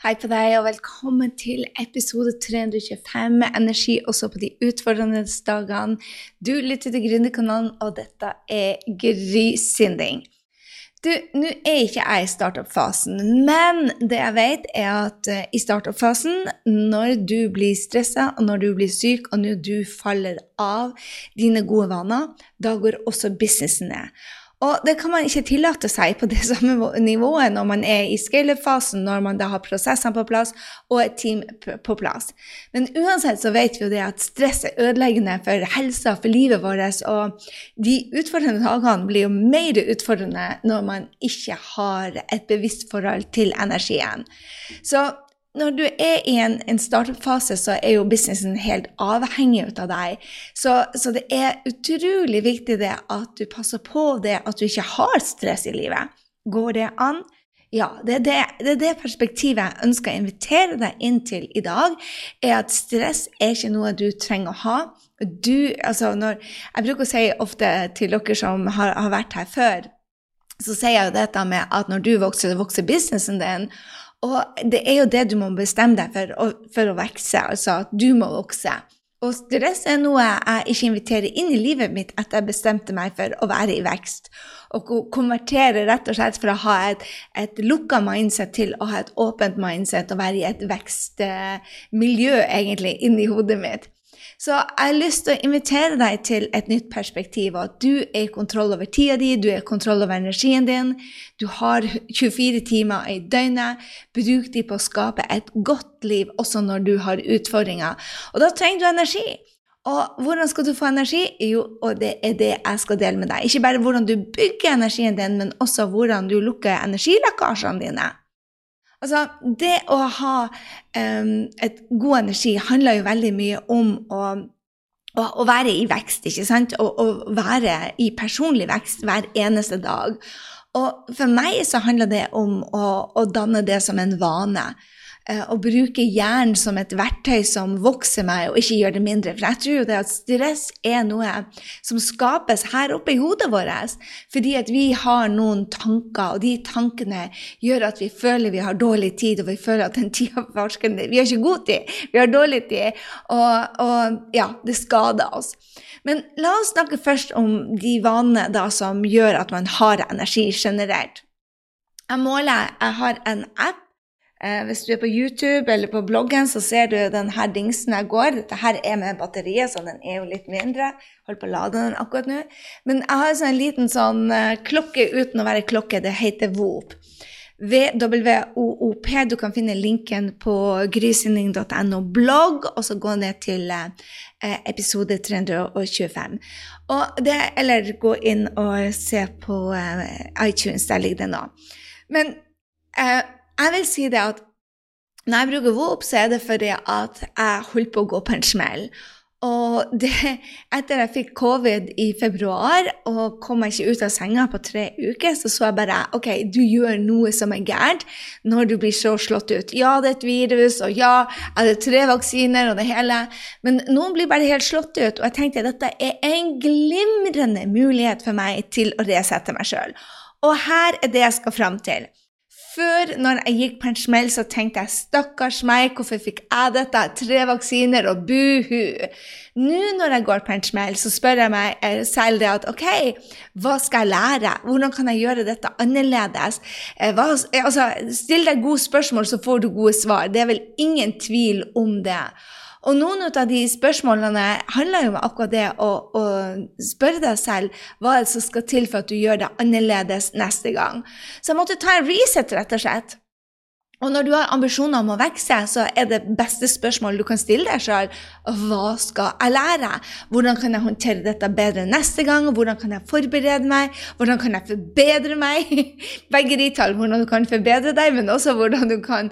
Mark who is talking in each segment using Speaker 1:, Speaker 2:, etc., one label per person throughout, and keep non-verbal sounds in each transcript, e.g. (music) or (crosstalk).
Speaker 1: Hei på deg, og velkommen til episode 325 med energi også på de utfordrende dagene. Du lytter til Gründerkanalen, og dette er Grysynding. Du, nå er ikke jeg i startup-fasen, men det jeg vet, er at uh, i startup-fasen, når du blir stressa, og når du blir syk, og når du faller av dine gode vaner, da går også businessen ned. Og det kan man ikke tillate seg på det (laughs) samme nivået når man er i scale-fasen, når man da har prosessene på plass og et team på plass. Men uansett så vet vi jo det at stress er ødeleggende for helsa, for livet vårt, og de utfordrende dagene blir jo mer utfordrende når man ikke har et bevisst forhold til energien. Så når du er i en, en startup-fase, så er jo businessen helt avhengig av deg. Så, så, det er utrolig viktig det at du passer på det at du ikke har stress i livet. Går det an? Ja, det er det, det, er det perspektivet jeg ønsker å invitere deg inn til i dag. er At stress er ikke noe du trenger å ha. Du, altså når, jeg bruker å si ofte til dere som har, har vært her før, så sier jeg jo dette med at når du vokser, så vokser businessen din. Og det er jo det du må bestemme deg for, for å vokse, altså at du må vokse. Og stress er noe jeg ikke inviterer inn i livet mitt etter jeg bestemte meg for å være i vekst. Og konvertere rett og slett fra å ha et, et lukka mindset til å ha et åpent mindset og være i et vekstmiljø, egentlig, inni hodet mitt. Så jeg har lyst til å invitere deg til et nytt perspektiv. At du er i kontroll over tida di, du er i kontroll over energien din. Du har 24 timer i døgnet. Bruk de på å skape et godt liv også når du har utfordringer. Og da trenger du energi. Og hvordan skal du få energi? Jo, og det er det jeg skal dele med deg. Ikke bare hvordan du bygger energien din, men også hvordan du lukker energilekkasjene dine. Altså, det å ha um, et god energi handler jo veldig mye om å, å, være i vekst, ikke sant? Å, å være i personlig vekst hver eneste dag. Og for meg så handler det om å, å danne det som en vane. Eh, å bruke hjernen som et verktøy som vokser meg, og ikke gjør det mindre. For jeg tror jo det at stress er noe som skapes her oppe i hodet vårt. Fordi at vi har noen tanker, og de tankene gjør at vi føler vi har dårlig tid, og vi føler at den tida Vi har ikke god tid, vi har dårlig tid. Og, og ja, det skader oss. Men la oss snakke først om de vanene da, som gjør at man har energi generelt. Jeg måler, jeg har en app Eh, hvis du er på YouTube eller på bloggen, så ser du denne dingsen jeg går. Dette er med batteriet, så den er jo litt mindre. Holder på å lade den akkurat nå. Men jeg har sånn en liten sånn eh, klokke uten å være klokke. Det heter VOOP. VOOP. Du kan finne linken på grysynding.no blogg, og så gå ned til eh, episode 325. Og det, eller gå inn og se på uh, iTunes, der ligger det nå. Men jeg vil si det at når jeg bruker Vop, så er det fordi at jeg holdt på å gå på en smell. Og det, etter jeg fikk covid i februar og kom meg ikke ut av senga på tre uker, så så jeg bare OK, du gjør noe som er gærent når du blir så slått ut. Ja, det er et virus, og ja, er det tre vaksiner og det hele, men noen blir bare helt slått ut. Og jeg tenkte at dette er en glimrende mulighet for meg til å resette meg sjøl. Og her er det jeg skal fram til. Før, når jeg gikk på en smell, så tenkte jeg stakkars meg, hvorfor fikk jeg dette? Tre vaksiner og buhu. Nå når jeg går på en smell, så spør jeg meg eh, selv det at OK, hva skal jeg lære? Hvordan kan jeg gjøre dette annerledes? Eh, hva, altså, still deg gode spørsmål, så får du gode svar. Det er vel ingen tvil om det. Og noen av de spørsmålene handler jo om akkurat det å, å spørre deg selv hva er det som skal til for at du gjør det annerledes neste gang. Så jeg måtte ta en reset, rett og slett. Og når du har ambisjoner om å vokse, så er det beste spørsmålet du kan stille deg sjøl, hva skal jeg lære? Hvordan kan jeg håndtere dette bedre neste gang? Hvordan kan jeg forberede meg? Hvordan kan jeg forbedre meg? (laughs) Begge de tall, hvordan du kan forbedre deg, men også hvordan du kan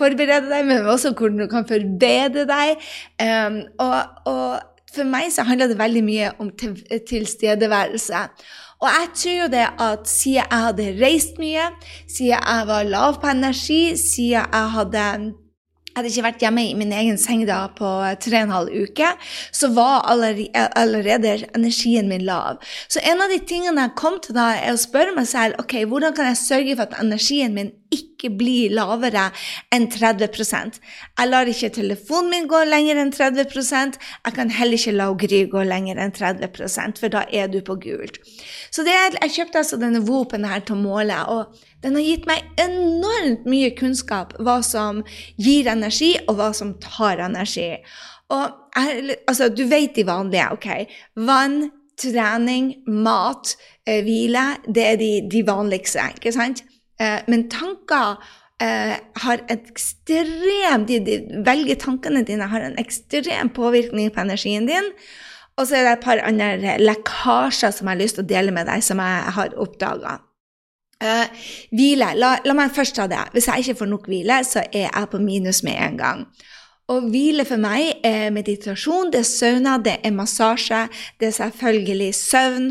Speaker 1: forberede deg, men også hvordan du kan forbedre deg. Um, og, og for meg så handler det veldig mye om tilstedeværelse. Og jeg tror jo det at siden jeg hadde reist mye, siden jeg var lav på energi, siden jeg hadde hadde ikke vært hjemme i min egen seng da på tre og en halv uke, så var allerede energien min lav. Så en av de tingene jeg kom til da, er å spørre meg selv ok, hvordan kan jeg sørge for at energien min ikke bli lavere enn 30 Jeg lar ikke telefonen min gå lenger enn 30 Jeg kan heller ikke la Gry gå lenger enn 30% for da er du på gult. Så det, jeg kjøpte altså denne våpen her til å måle, og den har gitt meg enormt mye kunnskap hva som gir energi, og hva som tar energi. Og altså, du vet de vanlige, OK? Vann, trening, mat, eh, hvile, det er de, de, vanligste, ikke sant? Eh, men tanker eh, har ekstrem de, de, Velger tankene dine har en ekstrem påvirkning på energien din. Og så er det et par andre lekkasjer som jeg har lyst til å dele med deg, som jeg har oppdaga. Uh, hvile. La, la, meg først ta det. Hvis jeg ikke får nok hvile, så er jeg på minus med en gang. Å hvile for meg er meditasjon, det er sauna, det er massasje, det er selvfølgelig søvn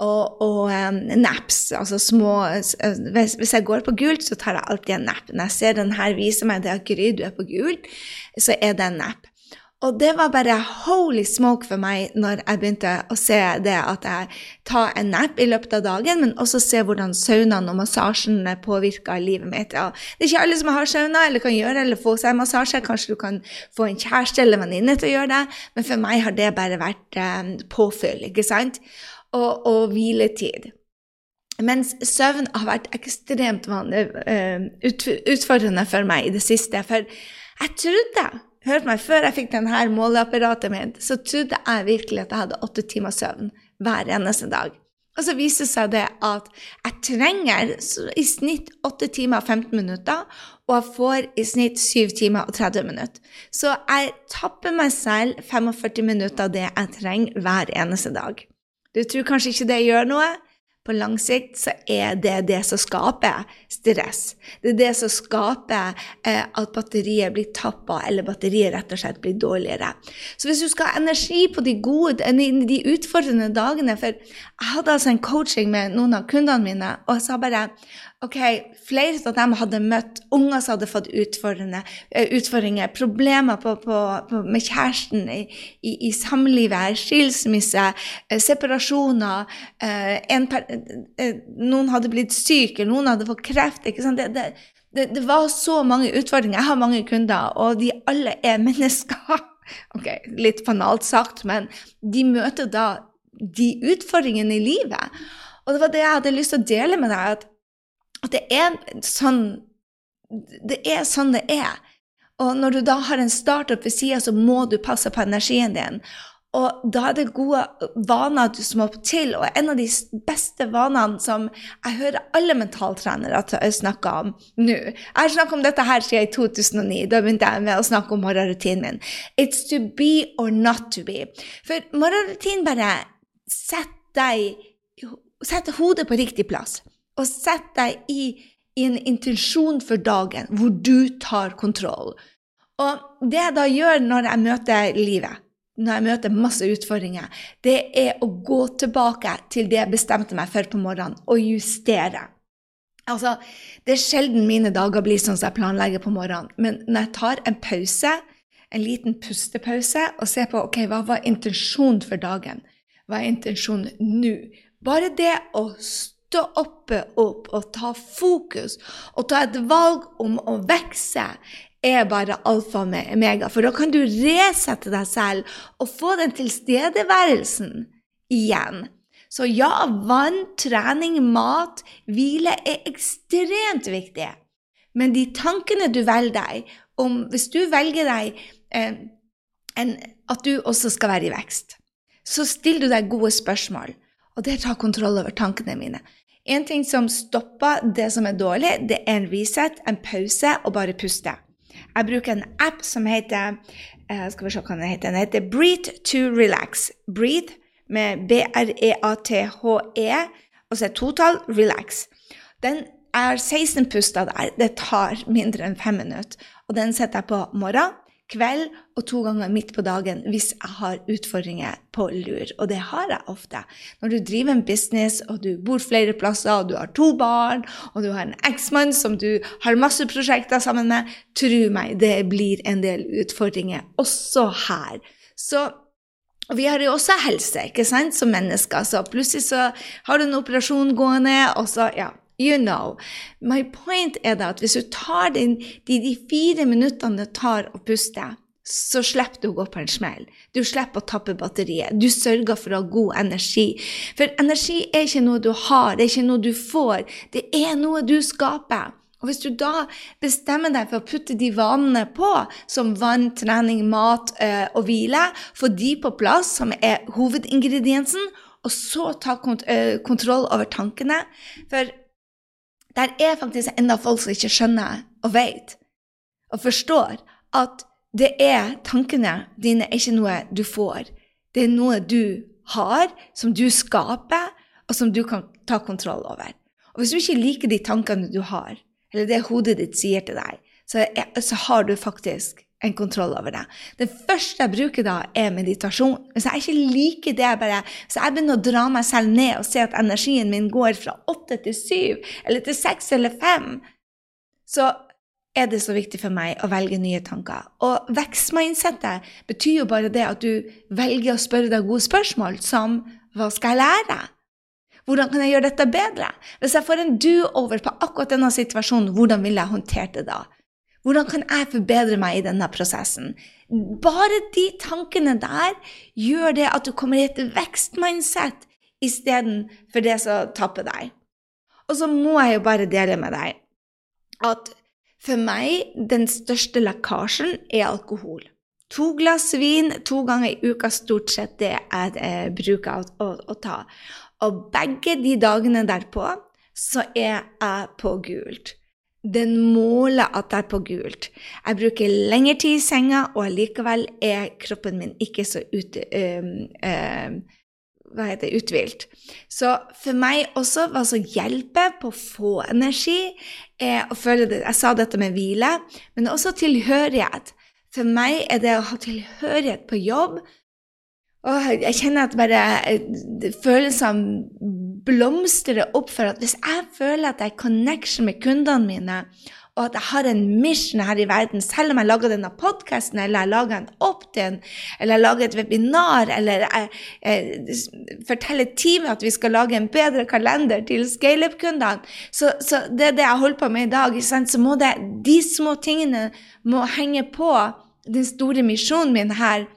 Speaker 1: og, og um, naps. Altså små hvis, hvis, jeg går på gult, så tar jeg alltid en napp. Når jeg ser den her viser meg det at Gry, du er på gult, så er det en napp. Og det var bare holy smoke for meg når jeg begynte å se det at jeg tar en nap i løpet av dagen, men også se hvordan saunaen og massasjen påvirker livet mitt. Ja, det er ikke alle som har sauna eller kan gjøre eller få seg massasje. Kanskje du kan få en kjæreste eller venninne til å gjøre det, men for meg har det bare vært um, påfyll, ikke sant? Og, og hviletid. Mens søvn har vært ekstremt vanlig, uh, utfordrende for meg i det siste. For jeg trodde Hør meg, Før jeg fikk denne måleapparatet mitt, så trodde jeg virkelig at jeg hadde åtte timer søvn hver eneste dag. Og så viser det seg det at jeg trenger i snitt 8 timer og 15 minutter, og jeg får i snitt 7 timer og 30 minutter. Så jeg tapper meg selv 45 minutter av det jeg trenger hver eneste dag. Du tror kanskje ikke det gjør noe? På lang sikt så er det det som skaper stress. Det er det som skaper eh, at batteriet blir tappa, eller batteriet rett og slett blir dårligere. Så hvis du skal ha energi på de gode, de utfordrende dagene For jeg hadde altså en coaching med noen av kundene mine, og jeg sa bare ok, flere av dem hadde møtt unger som hadde fått eh, utfordringer, problemer på, på, på, med kjæresten i, i, i samlivet, skilsmisse, eh, separasjoner. Eh, per, noen hadde blitt syke, noen hadde fått kreft. Det, det, det, det, var så mange utfordringer. Jeg har mange kunder, og de alle er mennesker. (laughs) Ok, litt banalt sagt, men de møter da de utfordringene i livet. Og det var det jeg hadde lyst til å dele med deg. at at det er sånn det er sånn det er. Og når du da har en startup ved sida, så må du passe på energien din. Og da er det gode vaner du må til. Og en av de beste vanene som jeg hører alle mentaltrenere snakke om nå Jeg har snakket om dette her siden 2009. Da begynte jeg med å snakke om morgenrutinen min. It's to be or not to be. For morgenrutinen bare setter deg Setter hodet på riktig plass og sett deg i, i en intensjon for dagen hvor du tar kontroll. Og det jeg da gjør når jeg møter livet, når jeg møter masse utfordringer, det er å gå tilbake til det jeg bestemte meg for på morgenen, og justere. Altså, det er sjelden mine dager blir sånn som jeg planlegger på morgenen, men når jeg tar en pause, en liten pustepause, og ser på ok, hva var intensjonen for dagen, hva er intensjonen nå? Bare det å stå stå oppe opp og ta fokus og ta et valg om å vokse, er bare alfa og omega. For da kan du resette deg selv og få den tilstedeværelsen igjen. Så ja, vann, trening, mat, hvile er ekstremt viktig. Men de tankene du velger deg om Hvis du velger deg eh, en, at du også skal være i vekst, så stiller du deg gode spørsmål. Og det tar kontroll over tankene mine. En ting som stopper det som er dårlig, det er en reset, en pause, og bare puste. Jeg bruker en app som heter uh, skal vi se hva den heter, den heter Breathe to Relax. Breathe med B-R-E-A-T-H-E, -E, og så er totall relax. Den er 16 puster der. Det tar mindre enn 5 minutter. Og den setter jeg på morgen, kveld og to ganger midt på dagen hvis jeg har utfordringer på lur. Og det har jeg ofte. Når du driver en business, og du bor flere plasser, og du har to barn, og du har en eksmann som du har masse prosjekter sammen med, tro meg, det blir en del utfordringer også her. Så vi har jo også helse ikke sant, som mennesker. Så plutselig så har du en operasjon gående, og så ja, You know. My point er at hvis du tar den, de, de fire minuttene det tar å puste, så slipper du å gå på en smell. Du slipper å tappe batteriet. Du sørger for å ha god energi. For energi er ikke noe du har, det er ikke noe du får. Det er noe du skaper. Og hvis du da bestemmer deg for å putte de vanene på, som vann, trening, mat øh, og hvile, få de på plass, som er hovedingrediensen, og så ta kont øh, kontroll over tankene For der er faktisk enda folk som ikke skjønner og vet og forstår at det er tankene dine er ikke noe du får. Det er noe du har, som du skaper, og som du kan ta kontroll over. Og hvis du ikke liker de tankene du har, eller det hodet ditt sier til deg, så, er, så har du faktisk en kontroll over det. Det første jeg bruker da, er meditasjon. Hvis jeg ikke liker det, bare, så jeg begynner å dra meg selv ned og se at energien min går fra åtte til syv, eller til seks eller fem, så er det så viktig for meg å velge nye tanker. Og vekstmindsettet betyr jo bare det at du velger å spørre deg gode spørsmål, som hva skal jeg lære? Hvordan kan jeg gjøre dette bedre? Hvis jeg får en do-over på akkurat denne situasjonen, hvordan ville jeg håndtert det da? Hvordan kan jeg forbedre meg i denne prosessen? Bare de tankene der gjør det at du kommer i et vekstmindset istedenfor det som tapper deg. Og så må jeg jo bare dele med deg at for meg den største lekkasjen er alkohol. To glass vin to ganger i uka stort sett det jeg bruker å, å ta. Og begge de dagene derpå så er jeg på gult. Den måler at jeg er på gult. Jeg bruker lengre tid i senga, og likevel er kroppen min ikke så ut, øh, øh, hva heter det, uthvilt. Så for meg også, hva som hjelper på å få energi, er å føle det Jeg sa dette med hvile, men også tilhørighet. For meg er det å ha tilhørighet på jobb Åh, jeg kjenner at bare eh, følelsene blomstrer opp for at hvis jeg føler at jeg er connection med kundene mine, og at jeg har en mission her i verden, selv om jeg lager denne podkasten, eller jeg lager en opt-in, eller jeg lager et webinar, eller jeg, jeg forteller teamet at vi skal lage en bedre kalender til scaleup-kundene, så, så, det er det jeg holder på med i dag. Så må det, de små tingene må henge på den store misjonen min her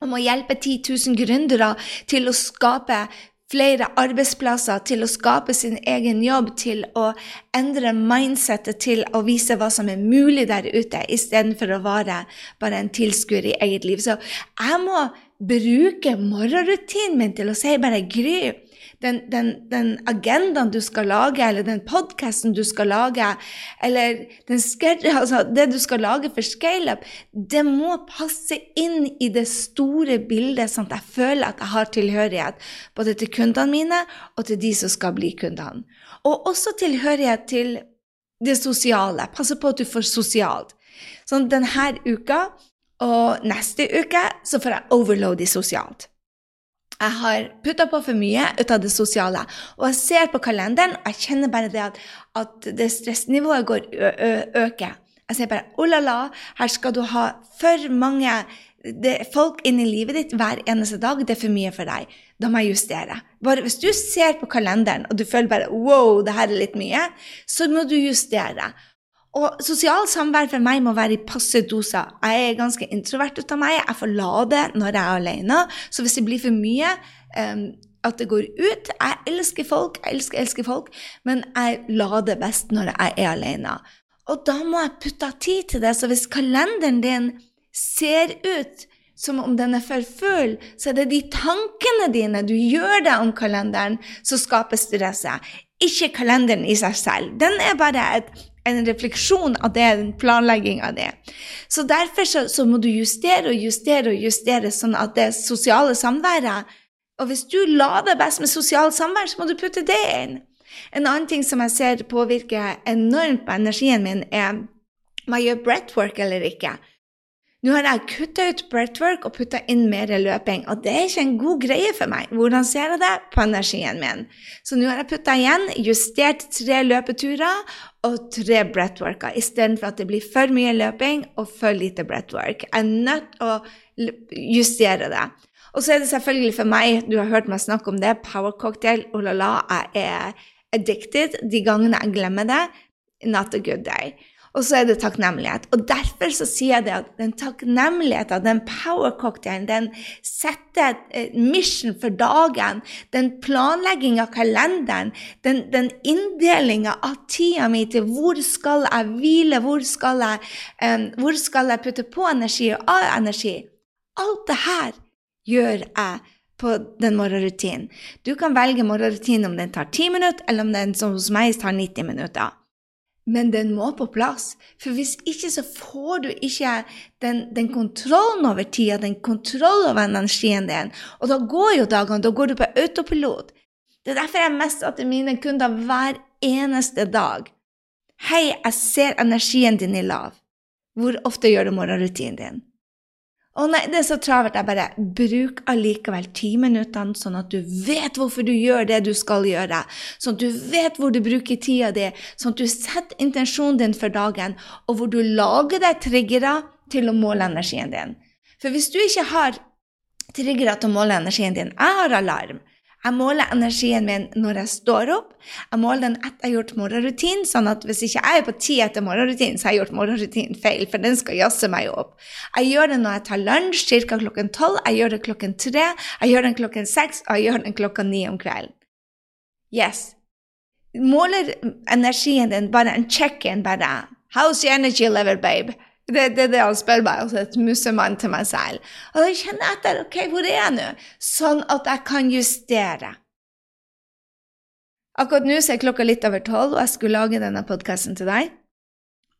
Speaker 1: om å hjelpe 10 000 gründere til å skape flere arbeidsplasser, til å skape sin egen jobb, til å endre mindsettet til å vise hva som er mulig der ute, istedenfor å være bare en tilskuer i eget liv. Så jeg må bruke morgenrutinen min til å si bare Gry, den, den, den, agendaen du skal lage, eller den podkasten du skal lage, eller (laughs) altså det du skal lage for scaleup, det må passe inn i det store bildet, sånn at jeg føler at jeg har tilhørighet både til kundene mine og til de som skal bli kundene. Og også tilhørighet til det sosiale. Passe på at du får sosialt. Sånn denne uka og neste uke så får jeg overload i sosialt. Jeg har putta på for mye ut av det sosiale. Og jeg ser på kalenderen, og jeg kjenner bare det at, at det stressnivået går øker. Jeg sier bare oh la la, her skal du ha for mange folk inn i livet ditt hver eneste dag. Det er for mye for deg. Da må jeg justere. Bare Hvis du ser på kalenderen og du føler bare wow, det her er litt mye, så må du justere. Og sosialt samvær for meg må være i passe doser. Jeg er ganske introvert ut av meg. Jeg får lade når jeg er alene. Så hvis det blir for mye um, at det går ut Jeg elsker folk, jeg elsker, elsker folk, men jeg lader best når jeg er alene. Og da må jeg putte tid til det. Så hvis kalenderen din ser ut som om den er for full, så er det de tankene dine du gjør deg om kalenderen, som skaper stresset. Ikke kalenderen i seg selv. Den er bare et en refleksjon av det, en planlegging av det. Så derfor så, så, må du justere og justere og justere, sånn at det sosiale samværet Og hvis du lader best med sosialt samvær, så må du putte det inn. En annen ting som jeg ser påvirker enormt på energien min, er om jeg gjør breathwork eller ikke. Nå har jeg kutta ut breathwork og putta inn mer løping, og det er ikke en god greie for meg. Hvordan ser jeg det? På energien min. Så nå har jeg putta igjen, justert tre løpeturer og tre breathworker, istedenfor at det blir for mye løping og for lite breathwork. Jeg er nødt til å justere det. Og så er det selvfølgelig for meg, du har hørt meg snakke om det, power cocktail, oh la la, jeg er addicted de gangene jeg glemmer det. Not a good day. Og så er det takknemlighet. Og derfor så sier jeg det at den takknemligheten, den power-cocktailen, den setter et mission for dagen, den planlegging av kalenderen, den, den inndelinga av tida mi til hvor skal jeg hvile, hvor skal jeg, um, hvor skal jeg putte på energi og av energi Alt det her gjør jeg på den morgenrutinen. Du kan velge morgenrutinen om den tar 10 minutter, eller om den som hos meg tar 90 minutter. Men den må på plass. For hvis ikke så får du ikke den, den kontrollen over tida, den kontrollen over energien din. Og da går jo dagene, da går du på autopilot. Det er derfor jeg mest til mine kunder hver eneste dag. Hei, jeg ser energien din i lav. Hvor ofte gjør du morgenrutinen din? Å nei, det er så travelt. Jeg bare bruk allikevel ti minutter, sånn at du vet hvorfor du gjør det du skal gjøre. Sånn at du vet hvor du bruker tida di, sånn at du setter intensjonen din for dagen, og hvor du lager deg triggere til å måle energien din. For hvis du ikke har triggere til å måle energien din Jeg har alarm. Jeg måler energien min når jeg står opp. Jeg måler den etter jeg har gjort morgenrutinen, sånn at hvis ikke jeg er på ti etter morgenrutinen, så har jeg gjort morgenrutinen feil, for den skal jazze meg opp. Jeg gjør det når jeg tar lunsj, ca. klokken tolv, jeg gjør det klokken tre, jeg gjør den klokken seks, og jeg gjør den klokka ni om kvelden. Yes. Måler energien din bare en check-in, bare How's your energy level, babe? Det, det er det han spør meg, altså et musemann til meg selv. Og da kjenner jeg etter. Ok, hvor er jeg nå? Sånn at jeg kan justere. Akkurat nå så er klokka litt over tolv, og jeg skulle lage denne podkasten til deg.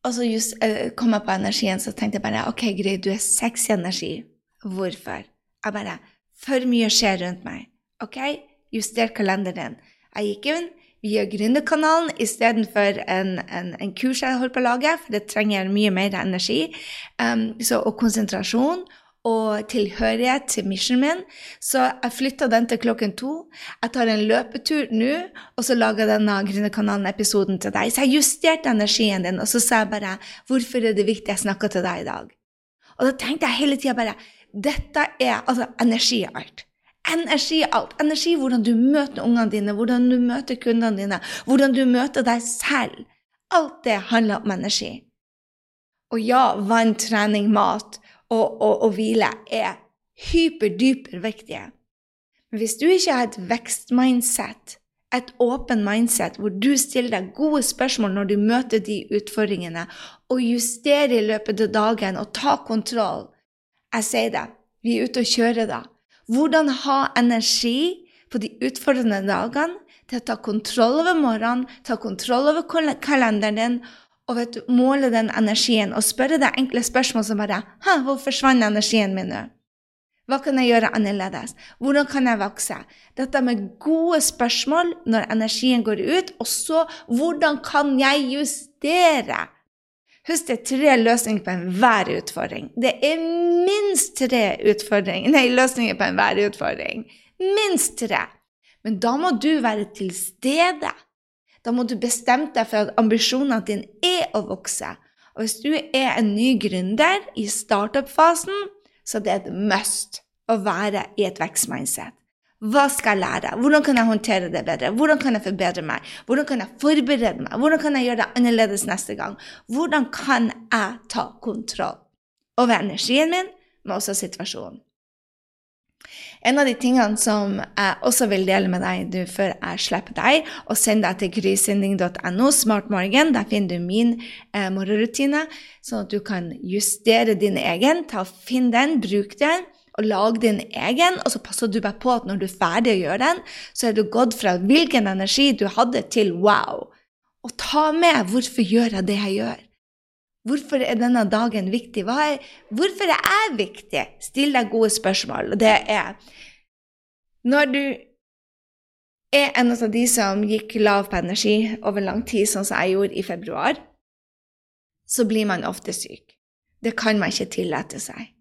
Speaker 1: Og så just, uh, kom jeg på energien, så tenkte jeg bare ok, Gry, du er sexy energi. Hvorfor? Jeg bare For mye skjer rundt meg. Ok, juster kalenderen. Jeg gikk inn, via Gründerkanalen istedenfor en, en, en kurs jeg holder på å lage, for det trenger mye mer energi um, så, og konsentrasjon og tilhørighet til missionen min. Så jeg flytta den til klokken to. Jeg tar en løpetur nå, og så lager denne Gründerkanalen-episoden til deg. Så jeg justerte energien din, og så sa jeg bare hvorfor er det viktig jeg snakker til deg i dag. Og da tenkte jeg hele tida bare dette er altså energi er alt. Energi alt. Energi hvordan du møter ungene dine, hvordan du møter kundene dine, hvordan du møter deg selv. Alt det handler om energi. Og ja, vann, trening, mat og, og, og hvile er hyperdyper viktige. Men hvis du ikke har et vekstmindset, et åpen mindset hvor du stiller deg gode spørsmål når du møter de utfordringene, og justerer i løpet av dagen og tar kontroll Jeg sier det, vi er ute og kjører da. Hvordan ha energi på de utfordrende dagene til å ta kontroll over morgenen, ta kontroll over kalenderen din, og vet du, måle den energien og spørre deg enkle spørsmål som bare Hæ, hvor forsvant energien min nå? Hva kan jeg gjøre annerledes? Hvordan kan jeg vokse? Dette med gode spørsmål når energien går ut, og så hvordan kan jeg justere? Husk det er tre løsninger på enhver utfordring. Det er minst tre nei, løsninger på enhver utfordring. Minst tre. Men da må du være til stede. Da må du bestemme deg for at ambisjonene dine er å vokse. Og hvis du er en ny gründer i startup-fasen, så det er det et must å være i et vekstmindset. Hva skal jeg lære? Hvordan kan jeg håndtere det bedre? Hvordan kan jeg forbedre meg? Hvordan kan jeg forberede meg? Hvordan kan jeg gjøre det annerledes neste gang? Hvordan kan jeg ta kontroll over energien min, men også situasjonen? En av de tingene som jeg også vil dele med deg du, før jeg slipper deg, og send deg til grysynding.no smartmorgen, der finner du min eh, morgenrutine, sånn at du kan justere din egen. Ta, Finn den, bruk den og lag din egen, og så passer du bare på at når du er ferdig å gjøre den, så er du gått fra hvilken energi du hadde, til wow. Og ta med hvorfor gjør jeg det jeg gjør? Hvorfor er denne dagen viktig? Er, hvorfor er jeg viktig? Still deg gode spørsmål. Og det er Når du er en av de som gikk lav på energi over lang tid, sånn som jeg gjorde i februar, så blir man ofte syk. Det kan man ikke tillate seg.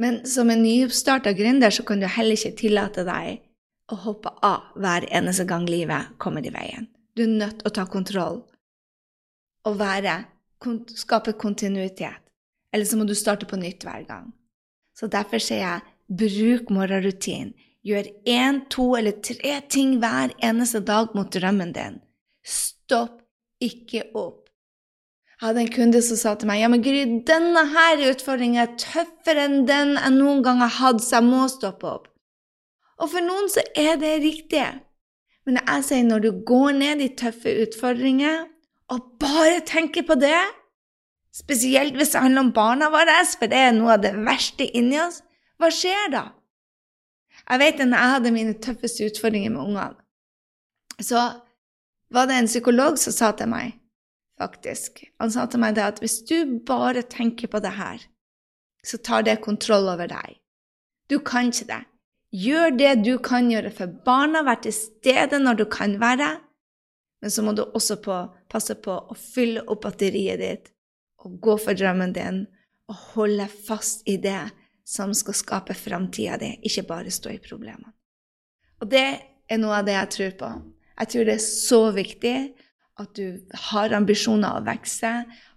Speaker 1: Men som en nyoppstarta gründer så kan du heller ikke tillate deg å hoppe av hver eneste gang livet kommer i veien. Du er nødt til å ta kontroll og være, skape kontinuitet. Eller så må du starte på nytt hver gang. Så derfor sier jeg bruk morgenrutinen. Gjør én, to eller tre ting hver eneste dag mot drømmen din. Stopp ikke opp. Jeg hadde en kunde som sa til meg ja, men Gry, denne her utfordringen er tøffere enn den jeg noen gang har hatt, så jeg må stoppe opp. Og for noen så er det riktig. Men jeg sier når du går ned i tøffe utfordringer og bare tenker på det, spesielt hvis det handler om barna våre, for det er noe av det verste inni oss, hva skjer da? Jeg vet at når jeg hadde mine tøffeste utfordringer med ungene, så var det en psykolog som sa til meg, faktisk Han sa til meg det at hvis du bare tenker på det her, så tar det kontroll over deg. Du kan ikke det. Gjør det du kan gjøre for barna, vær til stede når du kan være, men så må du også på, passe på å fylle opp batteriet ditt og gå for drømmen din og holde fast i det som skal skape framtida di, ikke bare stå i problemene. Og det er noe av det jeg tror på. Jeg tror det er så viktig at du har ambisjoner å vokse,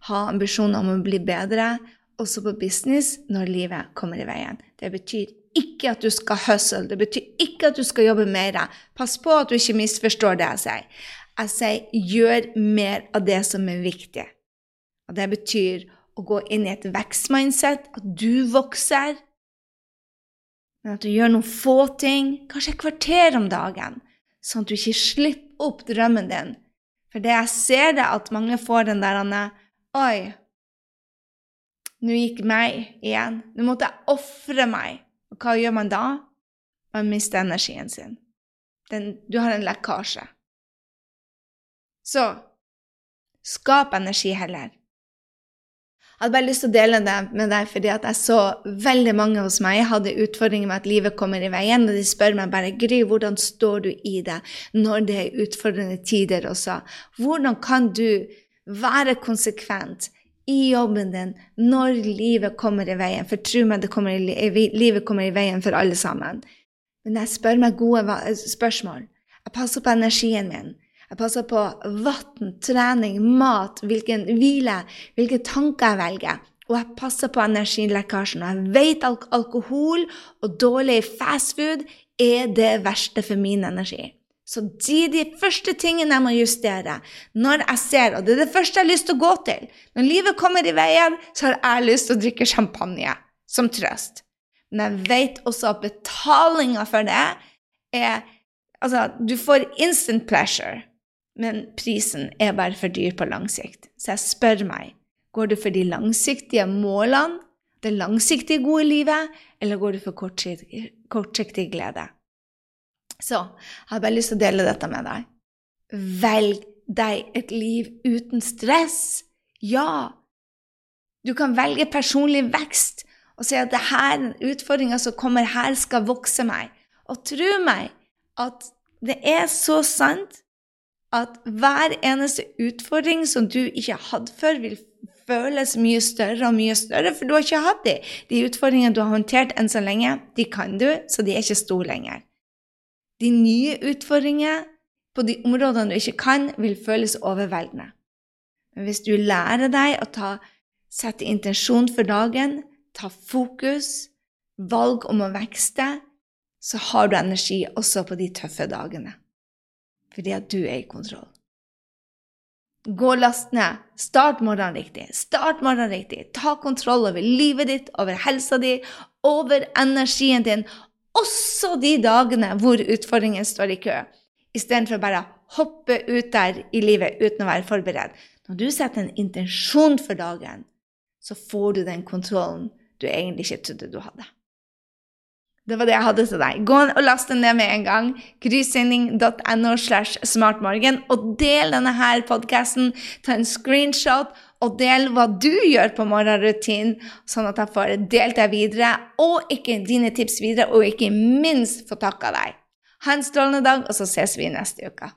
Speaker 1: har ambisjoner om å bli bedre, også på business, når livet kommer i veien. Det betyr ikke at du skal hustle, det betyr ikke at du skal jobbe mer. Pass på at du ikke misforstår det jeg sier. Jeg sier gjør mer av det som er viktig. Og det betyr å gå inn i et vekstmindset, at du vokser. Men at du gjør noen få ting, kanskje et kvarter om dagen, sånn at du ikke slipper opp drømmen din. For det jeg ser, det at mange får den der Oi, nå gikk meg igjen. Nå måtte jeg ofre meg. Og hva gjør man da? Man mister energien sin. Den, du har en lekkasje. Så skap energi heller. Hadde bare lyst til å dele det med deg fordi at jeg så veldig mange hos meg hadde utfordringer med at livet kommer i veien, og de spør meg bare Gry, hvordan står du i det når det er utfordrende tider også? Hvordan kan du være konsekvent i jobben din når livet kommer i veien? For tro meg, kommer i, livet kommer i veien for alle sammen. Men jeg spør meg gode spørsmål. Jeg passer på energien min. Jeg passer på vann, trening, mat, hvilken hvile, hvilke tanker jeg velger. Og jeg passer på energilekkasjen. Og jeg vet at alkohol og dårlig fastfood er det verste for min energi. Så de de første tingene jeg må justere når jeg ser, og det er det første jeg har lyst til å gå til. Når livet kommer i veien, så har jeg lyst til å drikke champagne som trøst. Men jeg vet også at betalinga for det er Altså, du får instant pleasure men prisen er bare for dyr på lang sikt. Så jeg spør meg går du for de langsiktige målene, det langsiktige gode livet, eller går du for kortsiktig, kortsiktig glede? Så jeg har bare lyst til å dele dette med deg. Velg deg et liv uten stress. Ja, du kan velge personlig vekst og si at det her, utfordringa som kommer her, skal vokse meg. Og tro meg at det er så sant at hver eneste utfordring som du ikke har hatt før, vil føles mye større og mye større, for du har ikke hatt de. De utfordringene du har håndtert enn så lenge, de kan du, så de er ikke store lenger. De nye utfordringene på de områdene du ikke kan, vil føles overveldende. Men hvis du lærer deg å ta, sette intensjon for dagen, ta fokus, valg om å vekste, så har du energi også på de tøffe dagene fordi at du er i kontroll. Gå og last ned. Start morgenen riktig. Start morgenen riktig. Ta kontroll over livet ditt, over helsa di, over energien din, også de dagene hvor utfordringen står i kø, istedenfor bare å hoppe ut der i livet uten å være forberedt. Når du setter en intensjon for dagen, så får du den kontrollen du egentlig ikke trodde du hadde. Det var det jeg hadde til deg. Gå og last den ned med en gang. Kryssending.no slash smartmorgen. Og del denne her podkasten. Ta en screenshot og del hva du gjør på morgenrutinen, sånn at jeg får delt deg videre, og ikke dine tips videre, og ikke minst få takka deg. Ha en strålende dag, og så ses vi neste uke.